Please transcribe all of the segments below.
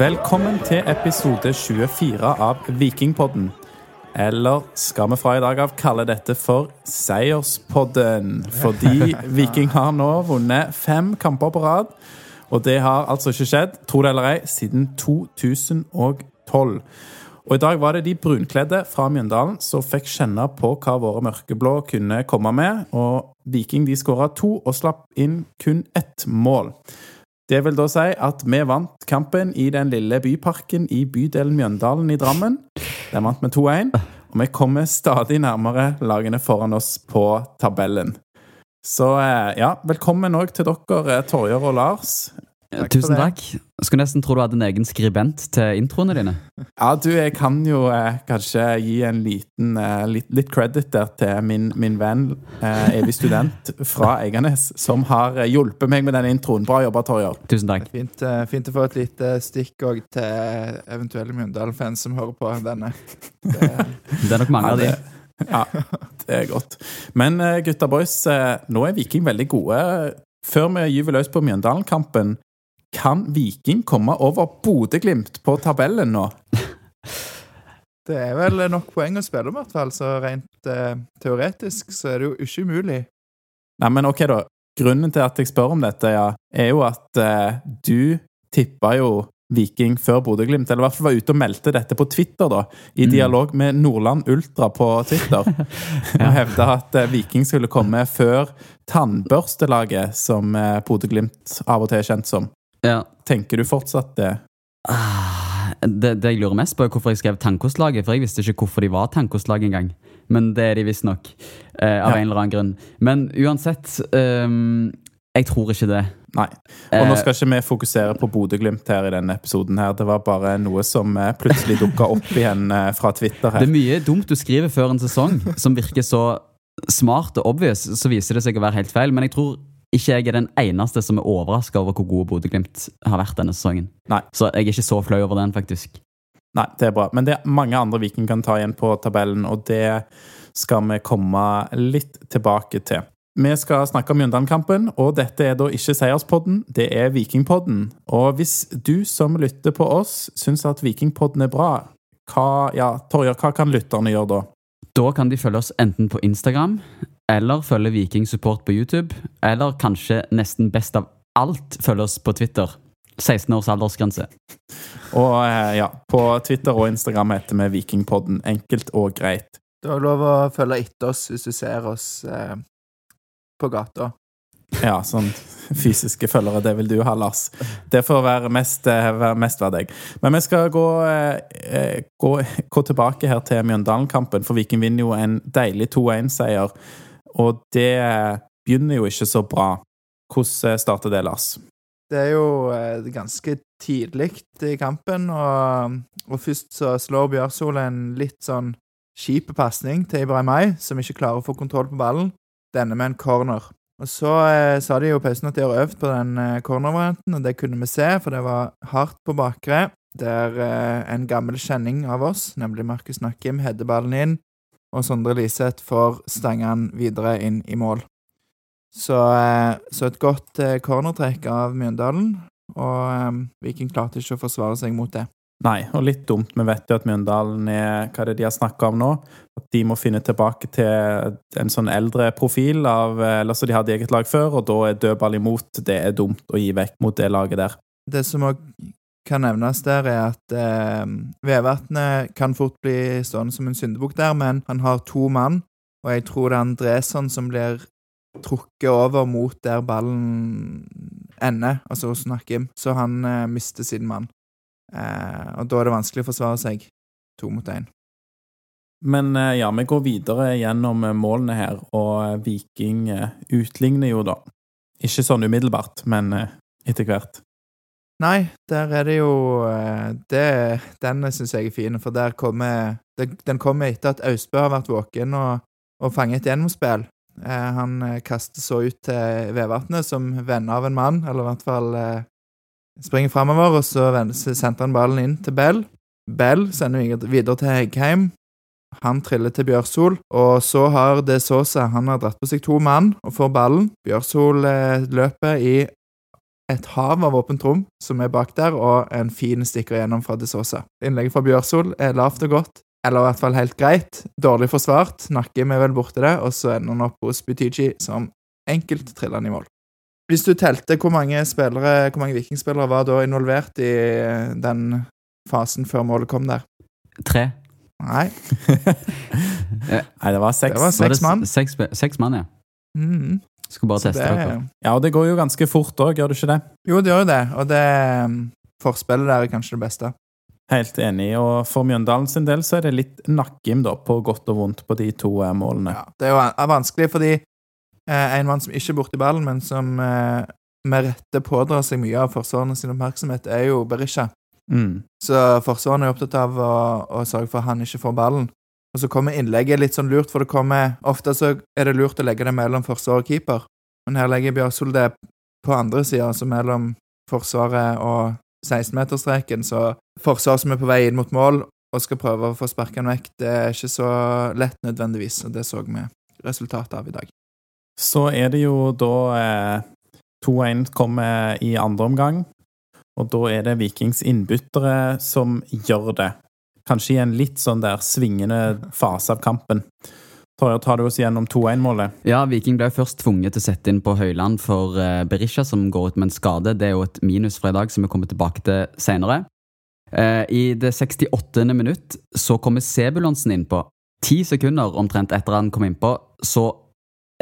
Velkommen til episode 24 av Vikingpodden. Eller skal vi fra i dag av kalle dette for Seierspodden? Fordi Viking har nå vunnet fem kamper på rad. Og det har altså ikke skjedd, tro det eller ei, siden 2012. Og i dag var det de brunkledde fra Mjøndalen som fikk kjenne på hva våre mørkeblå kunne komme med. Og Viking de skåra to og slapp inn kun ett mål. Det vil da si at vi vant kampen i den lille byparken i bydelen Mjøndalen i Drammen. Der vant med 2-1, og vi kommer stadig nærmere lagene foran oss på tabellen. Så eh, ja, velkommen òg til dere, Torjer og Lars. Takk Tusen takk. Jeg skulle nesten tro du hadde en egen skribent til introene dine. Ja, du, jeg kan jo eh, kanskje gi en liten eh, litt, litt, credit der til min, min venn, eh, evig student fra Eiganes, som har eh, hjulpet meg med denne introen. Bra jobba, Torjer. Tusen takk. Fint, uh, fint, å få et lite stikk òg til eventuelle Mjøndalen-fans som hører på denne. Det, det er nok mange ja, av de. Ja, det er godt. Men gutta boys, nå er Viking veldig gode. Før vi gyver løs på Mjøndalen-kampen, kan Viking komme over Bodø-Glimt på tabellen nå? Det er vel nok poeng å spille om, i hvert fall. Så rent eh, teoretisk så er det jo ikke umulig. Nei, men ok, da. Grunnen til at jeg spør om dette, ja, er jo at eh, du tippa jo Viking før Bodø-Glimt, eller i hvert fall var ute og meldte dette på Twitter, da, i mm. dialog med Nordland Ultra på Twitter. ja. Og hevda at eh, Viking skulle komme før tannbørstelaget, som eh, Bodø-Glimt av og til er kjent som. Ja. Tenker du fortsatt det? Ah, det, det, jeg lurer mest på, er hvorfor jeg skrev Tannkostlaget. For jeg visste ikke hvorfor de var Tannkostlag engang. Men det er de visstnok. Eh, av ja. en eller annen grunn. Men uansett um, Jeg tror ikke det. Nei. Og nå eh, skal ikke vi fokusere på Bodø-Glimt her i denne episoden. her. Det var bare noe som eh, plutselig dukka opp igjen eh, fra Twitter her. Det er mye dumt du skriver før en sesong som virker så smart og obvious, så viser det seg å være helt feil. Men jeg tror ikke jeg er den eneste som er overraska over hvor gode Bodø-Glimt har vært denne sesongen. Nei. Så jeg er ikke så flau over den, faktisk. Nei, det er bra. Men det er mange andre Viking kan ta igjen på tabellen, og det skal vi komme litt tilbake til. Vi skal snakke om Mjøndalen-kampen, og dette er da ikke Seierspodden, det er Vikingpodden. Og hvis du som lytter på oss, syns at Vikingpodden er bra, hva, ja, Torjer, hva kan lytterne gjøre da? Da kan de følge oss enten på Instagram eller følge Viking Support på YouTube, eller kanskje nesten best av alt følge oss på Twitter. 16 års aldersgrense. Og eh, ja, på Twitter og Instagram heter vi Vikingpodden. Enkelt og greit. Du har lov å følge etter oss hvis du ser oss eh, på gata. Ja, sånn fysiske følgere. Det vil du ha, Lars. Det får være mest, eh, være mest hver deg. Men vi skal gå, eh, gå, gå tilbake her til Mjøndalen-kampen, for Viking vinner jo en deilig 2-1-seier og det begynner jo ikke så bra. Hvordan starter det, Lars? Det er jo eh, ganske tidlig i kampen, og, og først så slår Bjørsol en litt sånn kjip pasning til Ibrahimay, som ikke klarer å få kontroll på ballen. Denne med en corner. Og Så eh, sa de jo i pausen at de har øvd på den eh, cornervarianten, og det kunne vi se, for det var hardt på bakre. Der eh, en gammel kjenning av oss, nemlig Markus Nakkim, header ballen inn, og Sondre Liseth får stanga videre inn i mål. Så, eh, så et godt eh, cornertrekk av Mjøndalen, og um, Viking klarte ikke å forsvare seg mot det. Nei, og litt dumt. Vi vet jo at Mjøndalen er hva er de har snakka om nå. At de må finne tilbake til en sånn eldre profil av Eller så de hadde eget lag før, og da er dødball imot. Det er dumt å gi vekk mot det laget der. Det som òg kan nevnes der, er at eh, Vevatnet kan fort bli stående som en syndebukk der, men han har to mann, og jeg tror det er Andresson som blir trukket over mot der ballen ender, altså hos Nakim, så han eh, mister sin mann. Eh, og da er det vanskelig å forsvare seg to mot én. Men eh, ja, vi går videre gjennom eh, målene her, og eh, Viking utligner jo da. Ikke sånn umiddelbart, men etter hvert. Nei, der er det jo eh, det, Den syns jeg er fin, for der kommer Den kommer etter at Austbø har vært våken og, og fanget et gjennomspill. Eh, han eh, kaster så ut til Vevatnet som venner av en mann, eller i hvert fall springer framover, og så sendte han ballen inn til Bell. Bell sender videre til Heggheim. Han triller til Bjørsol, og så har det så seg. Han har dratt på seg to mann og får ballen. Bjørsol løper i et hav av åpent rom som er bak der, og en fin stikker gjennom fra De Sosa. Innlegget fra Bjørsol er lavt og godt, eller i hvert fall helt greit. Dårlig forsvart, Nakkim er vel borte det, og så ender han opp hos Butiji som enkelt triller han i mål. Hvis du telte hvor mange spillere, hvor mange vikingspillere var da involvert i den fasen før målet kom der? Tre. Nei. Nei, det var seks. Det var seks mann. Seks, seks mann, ja. Mhm. Skulle bare Så teste det- dere. Ja, og det går jo ganske fort òg, gjør det ikke det? Jo, det gjør jo det, og det um, forspillet der er kanskje det beste. Helt enig. Og for Mjøndalen sin del så er det litt nakkim, da, på godt og vondt, på de to eh, målene. Ja, det er jo vanskelig fordi eh, en mann som ikke er borti ballen, men som eh, med rette pådrar seg mye av forsvarene sin oppmerksomhet, er jo Berisha. Mm. Så forsvarene er opptatt av å, å sørge for at han ikke får ballen. Og så kommer innlegget litt sånn lurt, for det kommer Ofte så er det lurt å legge det mellom forsvar og keeper, men her legger Bjørsol det på andre sida, altså mellom Forsvaret og 16-meterstreken, så forsvar som er på vei inn mot mål og skal prøve å få sparka den vekk, det er ikke så lett nødvendigvis, og det så vi resultatet av i dag. Så er det jo da eh, 2-1 kommer i andre omgang, og da er det Vikings innbyttere som gjør det. Kanskje i en litt sånn der svingende fase av kampen. Torjer, tar du oss gjennom 2-1-målet? Ja, Viking ble først tvunget til å sette inn på Høyland for eh, Berisha, som går ut med en skade. Det er jo et minus fra i dag, som vi kommer tilbake til senere. Eh, I det 68. minutt så kommer Sebulonsen innpå. Ti sekunder omtrent etter han kom innpå, så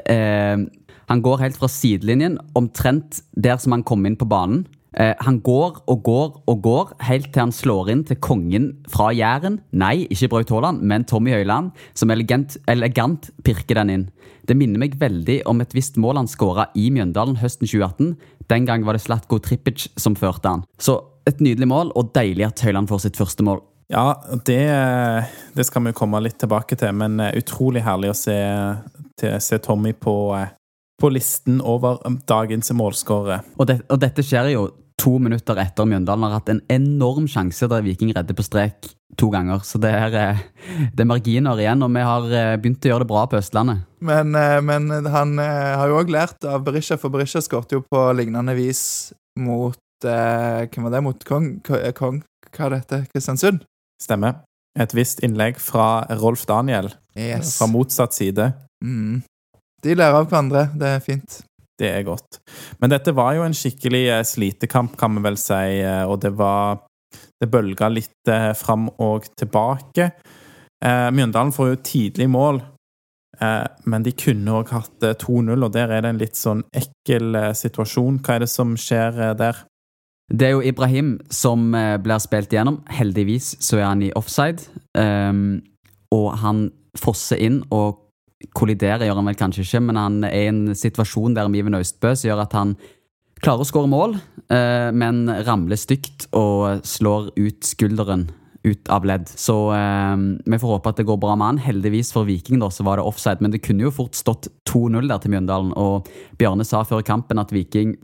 eh, Han går helt fra sidelinjen, omtrent der som han kom inn på banen. Eh, han går og går og går, helt til han slår inn til kongen fra Jæren. Nei, ikke Braut Haaland, men Tommy Høiland, som elegant, elegant pirker den inn. Det minner meg veldig om et visst mål han skåra i Mjøndalen høsten 2018. Den gang var det Slatko Trippic som førte han. Så et nydelig mål, og deilig at Høiland får sitt første mål. Ja, det, det skal vi komme litt tilbake til, men eh, utrolig herlig å se, til, se Tommy på, eh, på listen over dagens målskårere. Og, det, og dette skjer jo to minutter etter Mjøndalen har hatt en enorm sjanse der Viking redder på strek to ganger. Så det er, eh, det er marginer igjen, og vi har eh, begynt å gjøre det bra på Østlandet. Men, eh, men han har jo òg lært av Berisha, for Berisha skåret jo på lignende vis mot eh, Hvem var det? Mot Kong? Kong? Hva er dette? Kristiansund? Stemmer. Et visst innlegg fra Rolf Daniel, Yes. fra motsatt side. Mm. De lærer av hverandre. Det er fint. Det er godt. Men dette var jo en skikkelig eh, slitekamp, kan vi vel si, eh, og det var Det bølga litt eh, fram og tilbake. Eh, Mjøndalen får jo tidlig mål, eh, men de kunne òg hatt eh, 2-0, og der er det en litt sånn ekkel situasjon. Hva er det som skjer der? Det er jo Ibrahim som blir spilt igjennom. Heldigvis så er han i offside. Um, og han fosser inn og kolliderer, gjør han vel kanskje ikke, men han er i en situasjon der med Iven Austbø som gjør at han klarer å skåre mål, eh, men ramler stygt og slår ut skulderen ut av ledd. Så eh, vi får håpe at det går bra med han. Heldigvis for Viking da, så var det offside, men det kunne jo fort stått 2-0 der til Mjøndalen. Og Bjarne sa før kampen at Viking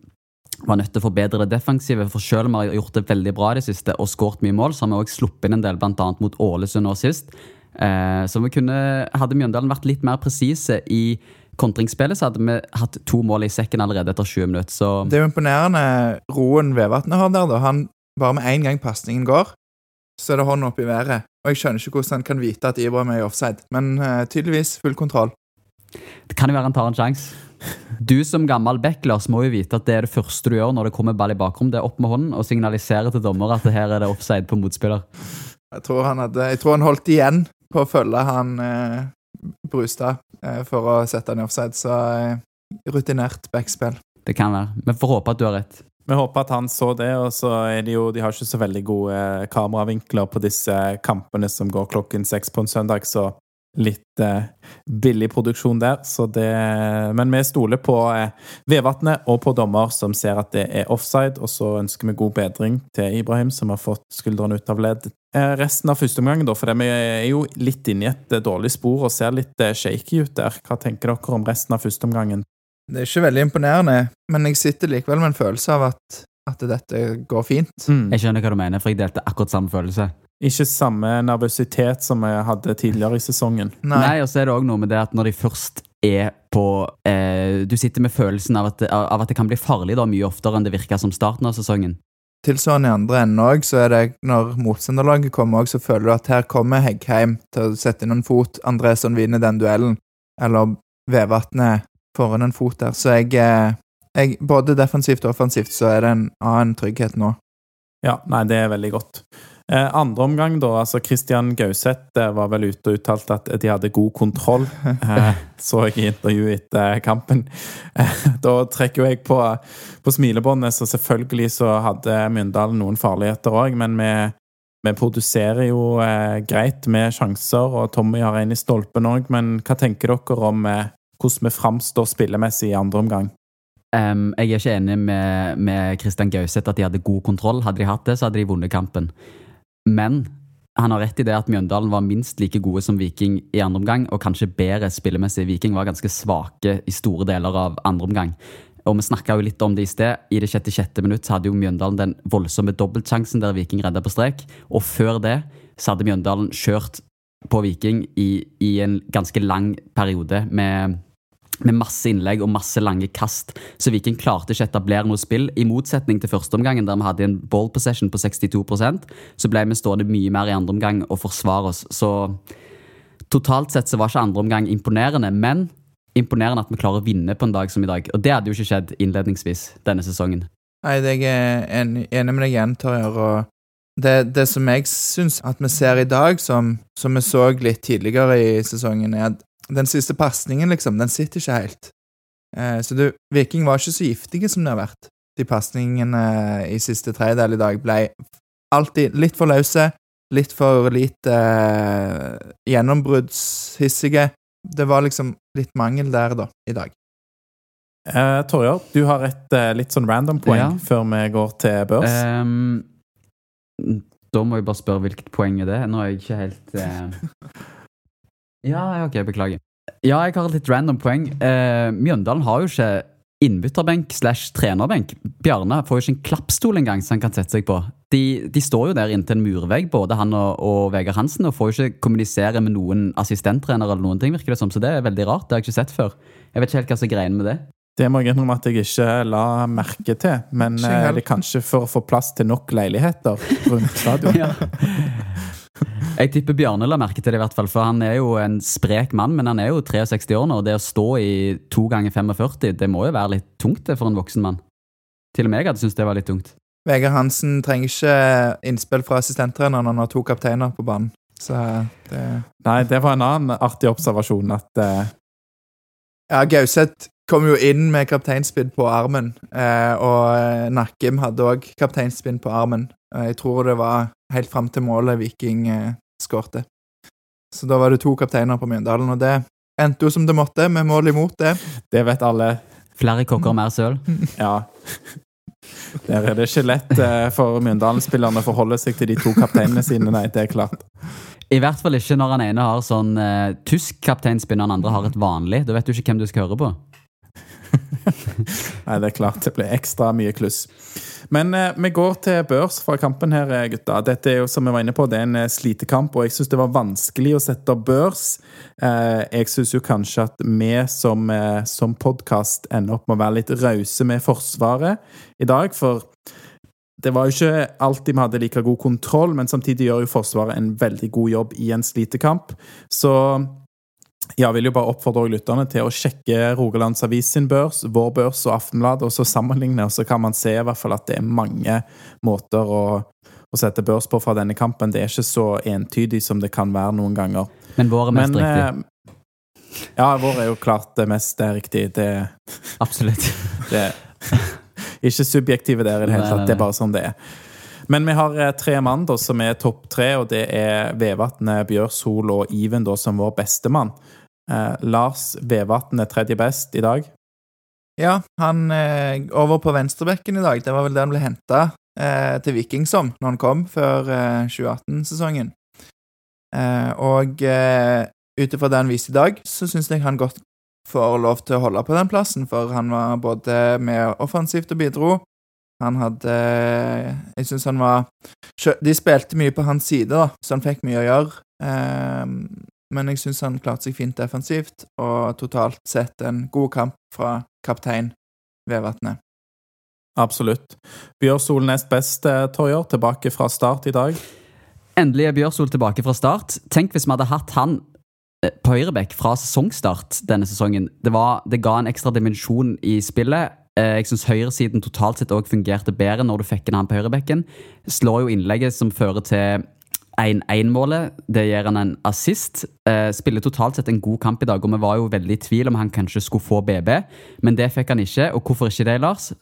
var nødt til å forbedre det defensive. For selv om vi har gjort det veldig bra i det siste og skåret mye mål, så har vi også sluppet inn en del, bl.a. mot Ålesund nå sist. Eh, så vi kunne, hadde Mjøndalen vært litt mer presise i kontringsspillet, så hadde vi hatt to mål i sekken allerede etter 20 minutter. Så Det er jo imponerende roen Vevatnet har der. da. Han Bare med én gang pasningen går, så er det hånda opp i været. Og jeg skjønner ikke hvordan han kan vite at Ibrahim er i offside, men eh, tydeligvis full kontroll. det kan jo være han tar en sjanse. Du som gammel backlers må jo vite at det er det første du gjør når det kommer ball i bakrom. Det er opp med hånden og signalisere til dommer at her er det offside på motspiller. Jeg tror han, hadde, jeg tror han holdt igjen på å følge han eh, Brustad eh, for å sette han i offside, så eh, rutinert backspill. Det kan være. Vi får håpe at du har rett. Vi håper at han så det, og så er de jo De har ikke så veldig gode eh, kameravinkler på disse kampene som går klokken seks på en søndag, så litt eh, billig produksjon der. Så det Men vi stoler på eh, Vevatnet og på dommer som ser at det er offside, og så ønsker vi god bedring til Ibrahim, som har fått skuldrene ut av ledd. Eh, resten av første omgang, da, for vi er jo litt inne i et eh, dårlig spor og ser litt eh, shaky ut der. Hva tenker dere om resten av første omgangen? Det er ikke veldig imponerende, men jeg sitter likevel med en følelse av at, at dette går fint. Jeg skjønner hva du mener, for jeg delte akkurat samme følelse. ikke samme nervøsitet som vi hadde tidligere i sesongen. Nei, Nei. og så er det òg noe med det at når de først er på eh, Du sitter med følelsen av at, av at det kan bli farlig da mye oftere enn det virka som starten av sesongen. Tilsvarende i andre enden òg, så er det når motstanderlaget kommer òg, så føler du at her kommer Heggheim til å sette inn en fot. Andresson vinner den duellen. Eller Vevatnet får inn en fot der. Så jeg, eh, jeg Både defensivt og offensivt så er det en annen trygghet nå. Ja, nei, det er veldig godt. Eh, andre omgang, da. altså Christian Gauseth var vel ute og uttalte at de hadde god kontroll. Eh, så jeg i intervjuet etter kampen. Eh, da trekker jo jeg på, på smilebåndet, så selvfølgelig så hadde Myndal noen farligheter òg, men vi, vi produserer jo greit med sjanser, og Tommy har en i stolpen òg. Men hva tenker dere om hvordan vi framstår spillemessig i andre omgang? Um, jeg er ikke enig med, med Christian Gauseth at de hadde god kontroll. Hadde de hatt det, så hadde de vunnet kampen. Men han har rett i det at Mjøndalen var minst like gode som Viking i andre omgang, og kanskje bedre spillemessig. Viking var ganske svake i store deler av andre omgang. Og vi snakka litt om det i sted. I det 66. minutt hadde jo Mjøndalen den voldsomme dobbeltsjansen der Viking redda på strek. Og før det så hadde Mjøndalen kjørt på Viking i, i en ganske lang periode med med masse innlegg og masse lange kast. Så Viking klarte ikke å etablere noe spill. I motsetning til førsteomgangen, der vi hadde en ball possession på 62% så ble vi stående mye mer i andre omgang og forsvare oss. Så totalt sett så var ikke andre omgang imponerende, men imponerende at vi klarer å vinne på en dag som i dag. Og det hadde jo ikke skjedd innledningsvis denne sesongen. Nei, jeg er enig, enig med deg igjen, Torjer. Og det, det som jeg syns at vi ser i dag, som, som vi så litt tidligere i sesongen, er at den siste pasningen, liksom, den sitter ikke helt. Eh, så du, Viking var ikke så giftige som de har vært. De pasningene i siste tredjedel i dag ble alltid litt for løse, litt for lite eh, gjennombruddshissige. Det var liksom litt mangel der, da, i dag. Eh, Torjar, du har et eh, litt sånn random poeng Ja. før vi går til børs. Um, da må jeg bare spørre hvilket poeng er det? Nå er jeg ikke helt eh... Ja, ok, beklager. Ja, jeg har et litt random poeng. Eh, Mjøndalen har jo ikke innbytterbenk slash trenerbenk. Bjarne får jo ikke en klappstol engang som han kan sette seg på. De, de står jo der inntil en murvegg, både han og, og Vegard Hansen, og får jo ikke kommunisere med noen assistenttrener eller noen ting, virker det som. Så det er veldig rart. Det har jeg ikke sett før. Jeg vet ikke helt hva som er greien med det. Det må jeg innrømme at jeg ikke la merke til, men eh, det er kanskje for å få plass til nok leiligheter rundt stadion. Ja. Jeg tipper Bjarne la merke til det, i hvert fall, for han er jo en sprek mann, men han er jo 63 år nå, og det å stå i to ganger 45, det må jo være litt tungt det for en voksen mann. Til og med jeg hadde syntes det var litt tungt. Vegard Hansen trenger ikke innspill fra assistenttreneren når han har to kapteiner på banen. Så det Nei, det var en annen artig observasjon at uh... Ja, Gauseth kom jo inn med kapteinspinn på armen, eh, og eh, Nakkim hadde òg kapteinspinn på armen. Eh, jeg tror det var helt fram til målet Viking eh, skårte. Så da var det to kapteiner på Mjøndalen, og det endte jo som det måtte, med mål imot det. det vet alle. Flere kokker mer søl. Ja. Der er det ikke lett eh, for Mjøndalen-spillerne å forholde seg til de to kapteinene sine, nei, det er klart. I hvert fall ikke når han ene har sånn uh, tysk kapteinspinn, og den andre har et vanlig. Da vet du ikke hvem du skal høre på. Nei, det er klart det blir ekstra mye kluss. Men eh, vi går til børs fra kampen her, eh, gutta. Dette er jo, som vi var inne på, det er en eh, slitekamp, og jeg syns det var vanskelig å sette børs. Eh, jeg syns jo kanskje at vi som, eh, som podkast ender opp med å være litt rause med Forsvaret i dag, for det var jo ikke alltid vi hadde like god kontroll, men samtidig gjør jo Forsvaret en veldig god jobb i en slitekamp. Så jeg vil jo bare oppfordre lytterne til å sjekke Rogalands Avis sin børs, vår børs og Aftenbladet, og så sammenligne, og så kan man se i hvert fall at det er mange måter å, å sette børs på fra denne kampen. Det er ikke så entydig som det kan være noen ganger. Men vår er mest Men riktig. eh, ja, vår er jo klart det mest eh, riktig. Det, Absolutt. det Ikke subjektive der i det hele tatt. Det er bare sånn det er. Men vi har eh, tre mann da, som er topp tre, og det er Vevatnet, Bjørshol og Iven da, som vår bestemann. Eh, Lars Vevatn er tredje best i dag. Ja, han eh, over på venstrebekken i dag. Det var vel der han ble henta eh, til Viking som, når han kom, før eh, 2018-sesongen. Eh, og eh, ut ifra det han viste i dag, så syns jeg han godt får lov til å holde på den plassen, for han var både med offensivt og bidro. Han hadde Jeg syns han var De spilte mye på hans side, da, så han fikk mye å gjøre. Eh, men jeg syns han klarte seg fint defensivt, og totalt sett en god kamp fra kaptein Vevatnet. Absolutt. Bjørsol nest best, eh, Torjer. Tilbake fra start i dag. Endelig er Bjørsol tilbake fra start. Tenk hvis vi hadde hatt han eh, på høyrebekk fra sesongstart denne sesongen. Det, var, det ga en ekstra dimensjon i spillet. Eh, Jeg syns høyresiden totalt sett òg fungerte bedre når du fikk inn han på høyrebekken. Slår jo innlegget som fører til 1-1-målet. Det gir han en assist. Eh, Spiller totalt sett en god kamp i dag, og vi var jo veldig i tvil om han kanskje skulle få BB, men det fikk han ikke. Og hvorfor ikke det, Lars?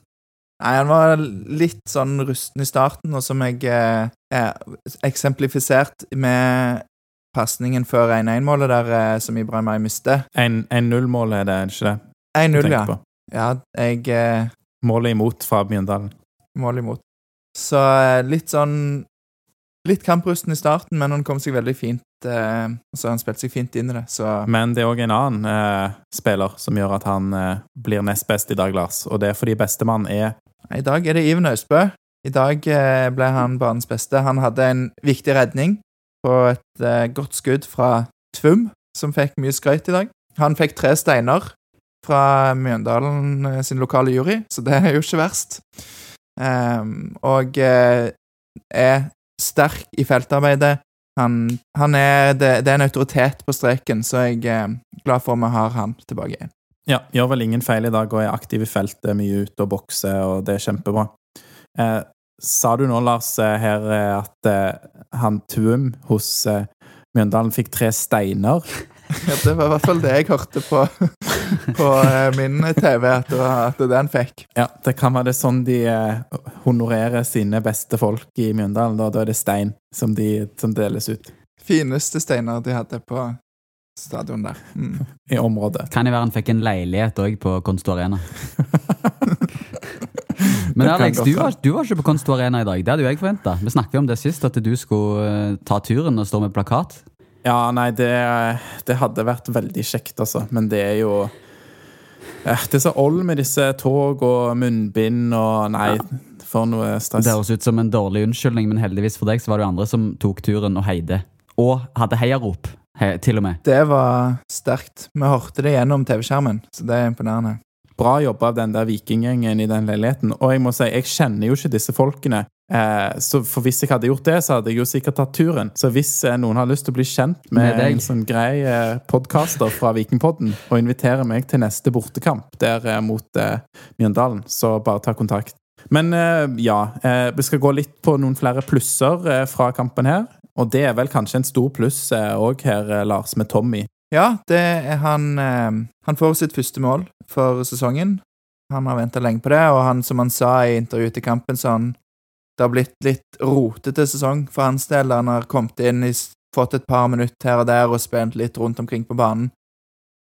Nei, han var litt sånn rusten i starten, og som jeg eh, eh, eksemplifisert med pasningen før 1-1-målet der eh, som Ibrahimay mister. 1-0-målet er det, er det ikke det? 1-0, ja. på? Ja, jeg eh, Målet imot fra Bjøndalen. Måler imot. Så eh, litt sånn Litt kamprusten i starten, men han kom seg veldig fint eh, Så han spilte seg fint inn i det, så Men det er òg en annen eh, spiller som gjør at han eh, blir nest best i dag, Lars. Og det er fordi bestemann er I dag er det Iven Austbø. I dag eh, ble han banens beste. Han hadde en viktig redning på et eh, godt skudd fra Tvum, som fikk mye skrøyt i dag. Han fikk tre steiner fra Mjøndalen eh, sin lokale jury, så det er jo ikke verst. Um, og eh, er sterk i feltarbeidet. Han, han er, det, det er en autoritet på streken, så jeg er glad for at vi har han tilbake igjen. Ja, gjør vel ingen feil i dag og er aktiv i feltet, mye ute og bokser, og det er kjempebra. Eh, sa du nå, Lars, eh, her eh, at eh, han Tuum hos eh, Mjøndalen fikk tre steiner? Ja, det var i hvert fall det jeg hørte på, på eh, min TV, at at han fikk. Ja, det kan være det sånn de eh, honorerer sine beste folk i Mjøndalen. Da, da er det stein som, de, som deles ut Fineste steiner de hadde på stadion der. Mm. i området. Kan det være han fikk en leilighet òg på Konsto Arena? Men Alex, du var, du var ikke på Konsto Arena i dag. Det hadde jo jeg forventa. Vi snakket om det sist, at du skulle eh, ta turen og stå med plakat. Ja, nei, det, det hadde vært veldig kjekt, altså. Men det er jo eh, Det er så old med disse tog og munnbind og Nei, for noe stress. Det høres ut som en dårlig unnskyldning, men heldigvis for deg så var det jo andre som tok turen og heide. Og hadde heiarop, he, til og med. Det var sterkt. Vi hørte det gjennom TV-skjermen, så det er imponerende. Bra jobba av den der vikinggjengen i den leiligheten. Og jeg må si, jeg kjenner jo ikke disse folkene. Eh, så for hvis jeg hadde gjort det, så hadde jeg jo sikkert tatt turen. Så hvis eh, noen har lyst til å bli kjent med, Med en sånn grei eh, podkaster fra Vikingpodden, og invitere meg til neste bortekamp der eh, mot eh, Mjøndalen, så bare ta kontakt. Men eh, ja, eh, vi skal gå litt på noen flere plusser fra kampen her. Og det er vel kanskje en stor pluss òg her, Lars, med Tommy. Ja, det er han Han får sitt første mål for sesongen. Han har venta lenge på det, og han, som han sa i intervjuet til kampen, så han det har blitt litt rotete sesong for hans del. Han har kommet inn, fått et par minutter her og der og spilt litt rundt omkring på banen.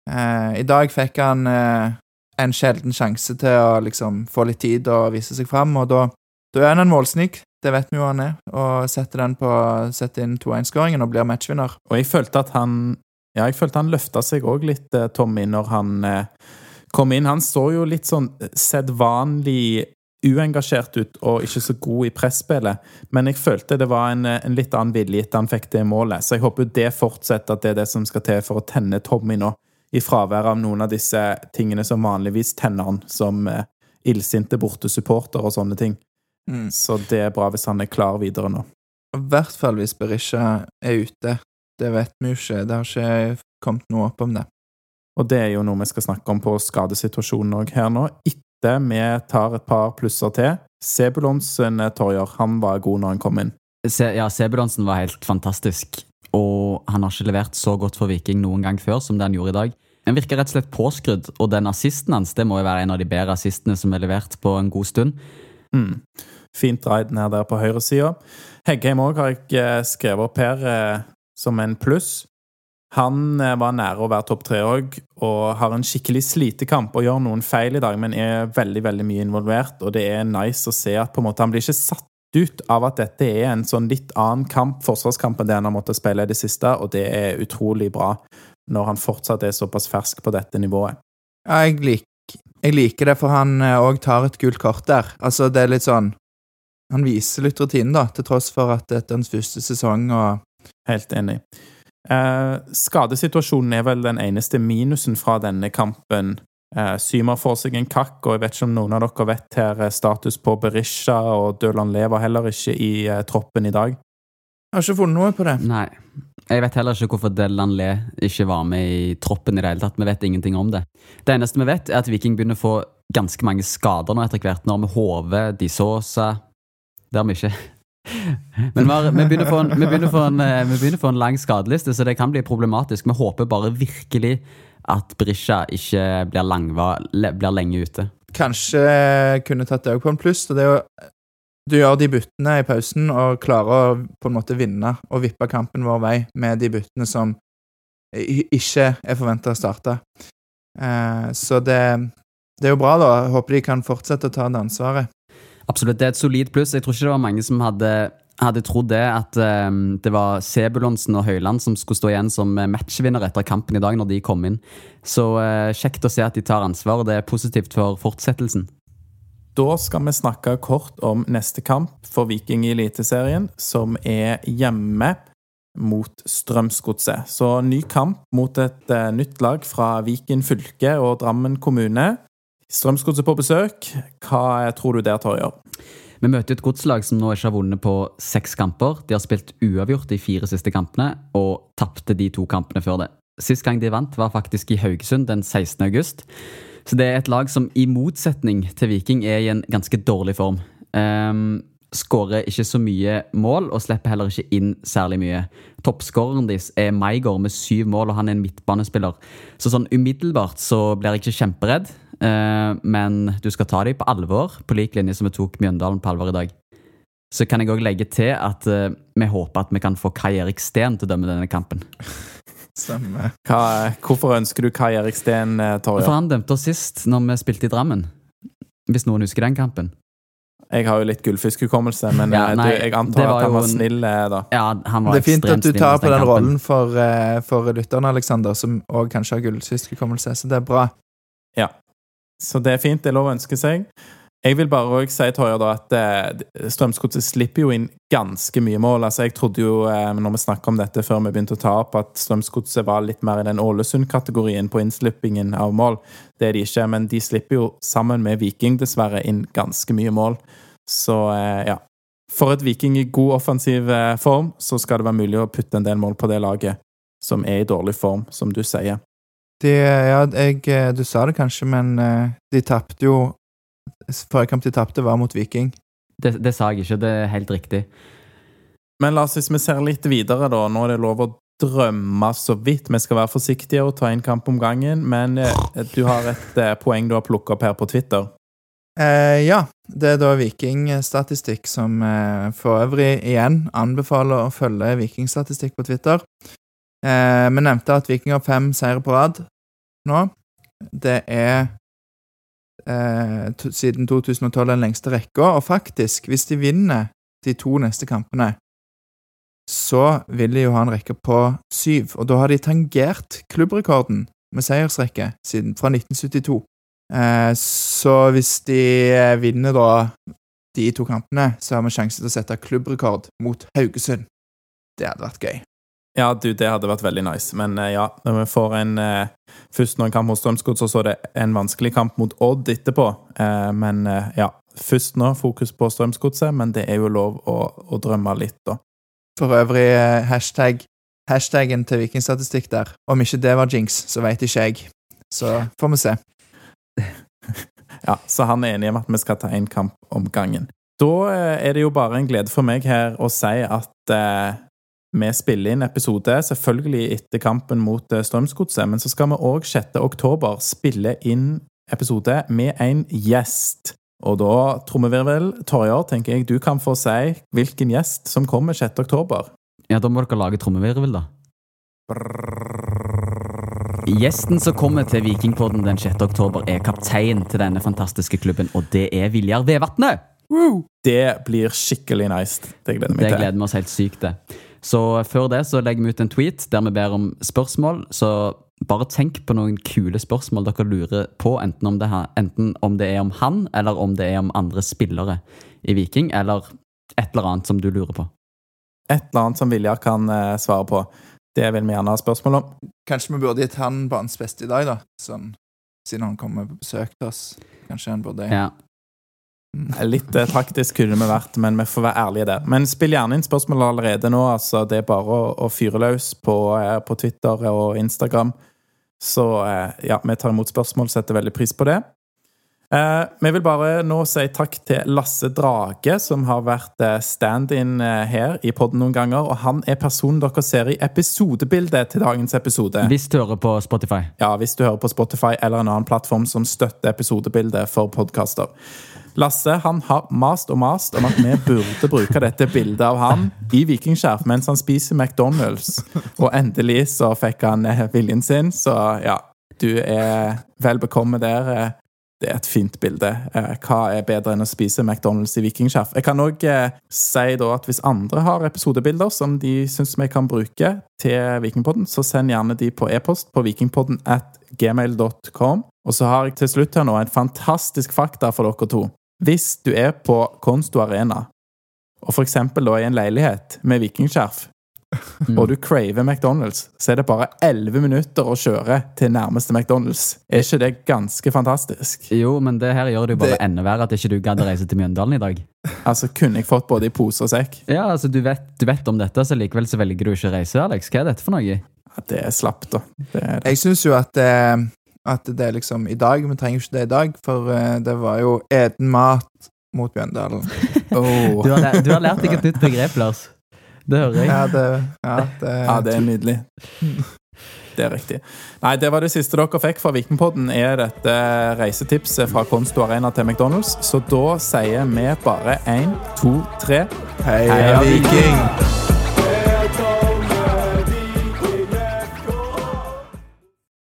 Eh, I dag fikk han eh, en sjelden sjanse til å liksom få litt tid og vise seg fram, og da, da er han en målsnik. Det vet vi jo han er, og setter, på, setter inn 2-1-skåringen og blir matchvinner. Og jeg følte at han Ja, jeg følte han løfta seg òg litt, eh, Tommy, når han kom inn. Han så jo litt sånn sedvanlig uengasjert ut og ikke så god i presspillet, men jeg følte det var en, en litt annen vilje etter han fikk det målet. Så jeg håper det fortsetter, at det er det som skal til for å tenne Tommy nå, i fravær av noen av disse tingene som vanligvis tenner han, som eh, illsinte bortesupporter og sånne ting. Mm. Så det er bra hvis han er klar videre nå. I hvert fall hvis Berisha er ute. Det vet vi jo ikke. Det har ikke kommet noe opp om det. Og det er jo noe vi skal snakke om på skadesituasjonen òg her nå. Etter vi tar et par plusser til. Sebulonsen, eh, Torjer, han var god når han kom inn. Se, ja, Sebulonsen var helt fantastisk. Og han har ikke levert så godt for Viking noen gang før som det han gjorde i dag. Han virker rett og slett påskrudd, og den assisten hans det må jo være en av de bedre assistene som er levert på en god stund. Mm. Fint raid ned der på høyresida. Heggheim òg har jeg eh, skrevet opp her eh, som en pluss. Han eh, var nære å være topp tre òg, og har en skikkelig slitekamp og gjør noen feil i dag, men er veldig veldig mye involvert, og det er nice å se at på en måte han blir ikke satt ut av at dette er en sånn litt annen kamp, forsvarskamp, enn det han har måttet spille i det siste, og det er utrolig bra når han fortsatt er såpass fersk på dette nivået. Ja, jeg lik, jeg liker det, for han òg tar et gult kort der. Altså, det er litt sånn Han viser litt rutine, da, til tross for at dette er hans første sesong og Helt enig. Eh, skadesituasjonen er vel den eneste minusen fra denne kampen. Eh, Symer får seg en kakk, og jeg vet ikke om noen av dere vet her eh, status på Berisha, og Døland lever heller ikke i eh, troppen i dag. Jeg har ikke funnet noe på det. Nei. Jeg vet heller ikke hvorfor Delan Le ikke var med i troppen i det hele tatt. Vi vet ingenting om det. Det eneste vi vet, er at Viking begynner å få ganske mange skader nå etter hvert. Når vi Hove, de Sosa Det har vi ikke. Men vi, har, vi, begynner en, vi, begynner en, eh, vi begynner å få en lang skadeliste, så det kan bli problematisk. Vi håper bare virkelig at Brisja ikke blir, langva, blir lenge ute. Kanskje kunne tatt det òg på en pluss. det er jo Du gjør de byttene i pausen og klarer å på en måte vinne og vippe kampen vår vei med de byttene som ikke er forventa å starte. Eh, så det, det er jo bra, da. Håper de kan fortsette å ta det ansvaret. Absolutt, det er et solid pluss. Jeg tror ikke det var mange som hadde, hadde trodd det, at um, det var Sebulonsen og Høyland som skulle stå igjen som eh, matchvinner etter kampen i dag, når de kom inn. Så uh, kjekt å se at de tar ansvar, det er positivt for fortsettelsen. Da skal vi snakke kort om neste kamp for Viking i Eliteserien, som er hjemme mot Strømsgodset. Så ny kamp mot et uh, nytt lag fra Viken fylke og Drammen kommune. Strømsgodset på besøk. Hva tror du der, Torjer? Vi møter et godslag som nå ikke har vunnet på seks kamper. De har spilt uavgjort de fire siste kampene, og tapte de to kampene før det. Sist gang de vant, var faktisk i Haugesund den 16. august. Så det er et lag som i motsetning til Viking er i en ganske dårlig form. Um, Skårer ikke så mye mål og slipper heller ikke inn særlig mye. Toppskåreren deres er Maigård med syv mål, og han er en midtbanespiller. Så sånn umiddelbart så blir jeg ikke kjemperedd, men du skal ta dem på alvor, på lik linje som vi tok Mjøndalen på alvor i dag. Så kan jeg òg legge til at eh, vi håper at vi kan få Kai Erik Steen til å dømme denne kampen. Stemmer. Hva, hvorfor ønsker du Kai Erik Steen, Torje? For han dømte oss sist når vi spilte i Drammen. Hvis noen husker den kampen. Jeg har jo litt gullfiskhukommelse, men Ja, eh, nei, du, jeg antar at han var en- snill, eh, da. Ja, han var Det er fint at du tar på den den rollen for, eh, for lytteren, Aleksander, som òg kanskje har gullfiskhukommelse, så det er bra. Så det er fint. Det er lov å ønske seg. Jeg vil bare også si Torjer, da, at eh, Strømsgodset slipper jo inn ganske mye mål. Altså, Jeg trodde jo, eh, når vi snakket om dette før vi begynte å ta opp, at Strømsgodset var litt mer i den Ålesund-kategorien på innslippingen av mål. Det er de ikke, men de slipper jo sammen med Viking dessverre inn ganske mye mål. Så eh, ja. For et Viking i god offensiv eh, form, så skal det være mulig å putte en del mål på det laget som er i dårlig form, som du sier. De, ja, jeg, eh, du sa det kanskje, men eh, de tapte jo Forrige kamp de tapte, var mot Viking. Det, det sa jeg ikke, det er helt riktig. Men la oss, hvis vi ser litt videre, da. Nå er det lov å drømme så vidt. Vi skal være forsiktige og ta en kamp om gangen, men eh, du har et poeng du har plukket opp her på Twitter. Eh, ja, det er da Vikingstatistikk som eh, for øvrig igjen anbefaler å følge Vikingstatistikk på Twitter. Eh, vi nevnte at Viking har fem seire på rad nå. Det er eh, to, siden 2012 den lengste rekka, og faktisk, hvis de vinner de to neste kampene, så vil de jo ha en rekke på syv, og da har de tangert klubbrekorden med seiersrekke siden, fra 1972. Eh, så hvis de eh, vinner da de to kampene, så har vi sjanse til å sette klubbrekord mot Haugesund. Det hadde vært gøy. Ja, du, det hadde vært veldig nice, men uh, ja, når vi får en uh, Først når en kamp mot Strømsgodset, og så er det en vanskelig kamp mot Odd etterpå. Uh, men ja, først nå fokus på Strømsgodset, men det er jo lov å, å drømme litt, da. For øvrig hashtag, hashtaggen til Vikingstatistikk der. Om ikke det var jinx, så veit ikke jeg. Så får vi se. Ja, Så han er enig om at vi skal ta én kamp om gangen. Da er det jo bare en glede for meg her å si at vi spiller inn episode selvfølgelig etter kampen mot eh, Strømsgodset, men så skal vi òg 6. oktober spille inn episode med en gjest. Og da, trommevirvel, Torjar, tenker jeg du kan få si hvilken gjest som kommer 6. oktober. Ja, da må dere lage trommevirvel, da. Gjesten som kommer til Vikingpodden den 6. oktober, er kaptein til denne fantastiske klubben, og det er Viljar Vevatnet! Det blir skikkelig nice. Det gleder Det meg til. gleder vi oss helt sykt til. Så før det så legger vi ut en tweet der vi ber om spørsmål. Så bare tenk på noen kule spørsmål dere lurer på, enten om, det, her- enten om det er om han, eller om det er om andre spillere i Viking, eller et eller annet som du lurer på. Et eller annet som Viljar kan eh, svare på. Det vil vi gjerne ha spørsmål om. Kanskje vi burde gitt han banens beste i dag, da. Sånn, siden han kommer på besøk til oss. Kanskje han burde Ja. Litt eh, taktisk kunne vi vært, men vi får være ærlige der. Men spill gjerne inn spørsmål allerede nå. altså Det er bare å, å fyre løs på, eh, på Twitter og Instagram. Så eh, ja, vi tar imot spørsmål, setter veldig pris på det. Eh, vi vil bare nå si takk til Lasse Drage, som har vært eh, stand-in eh, her i podden noen ganger. Og han er personen dere ser i episodebildet til dagens episode. Hvis du hører på Spotify. Ja, hvis du hører på Spotify eller en annen plattform som støtter episodebildet for podkaster. Lasse han har mast og mast om at vi burde bruke dette bildet av han i vikingskjerf mens han spiser McDonald's. Og endelig så fikk han eh, viljen sin, så ja, du er vel bekomme der. eh. Det er et fint bilde. Eh, Hva er bedre enn å spise McDonald's i vikingskjerf? Jeg kan òg si da at hvis andre har episodebilder som de syns vi kan bruke til Vikingpodden, så send gjerne de på e-post på vikingpodden at gmail.com. Og så har jeg til slutt her nå en fantastisk fakta for dere to. Hvis du er på Konsto Arena, og for eksempel da i en leilighet med vikingskjerf, og du craver McDonald's, så er det bare 11 minutter å kjøre til nærmeste McDonald's. Er ikke det ganske fantastisk? Jo, men det her gjør det jo bare Det- enda verre at ikke du gadd å reise til Mjøndalen i dag. Altså, kunne jeg fått både i pose og sekk? Ja, altså du vet, du vet om dette, så likevel så velger du ikke å reise, Alex. Hva er dette for noe? Ja, det er slapt, da. Det er det. Jeg syns jo at det, at det er liksom i dag Vi trenger ikke det i dag, for eh, det var jo eden mat mot Bjøndalen. Oh. Du har, lært, du har lært deg et nytt begrep, Lars. Det hører jeg. Ja, det, ja, det, Ja, det er nydelig. Det er riktig. Nei, det var det siste dere fikk fra Vikingpodden, er dette reisetipset fra Konsto Arena til McDonald's. Så da sier vi bare én, to, tre. Heia Heia Viking!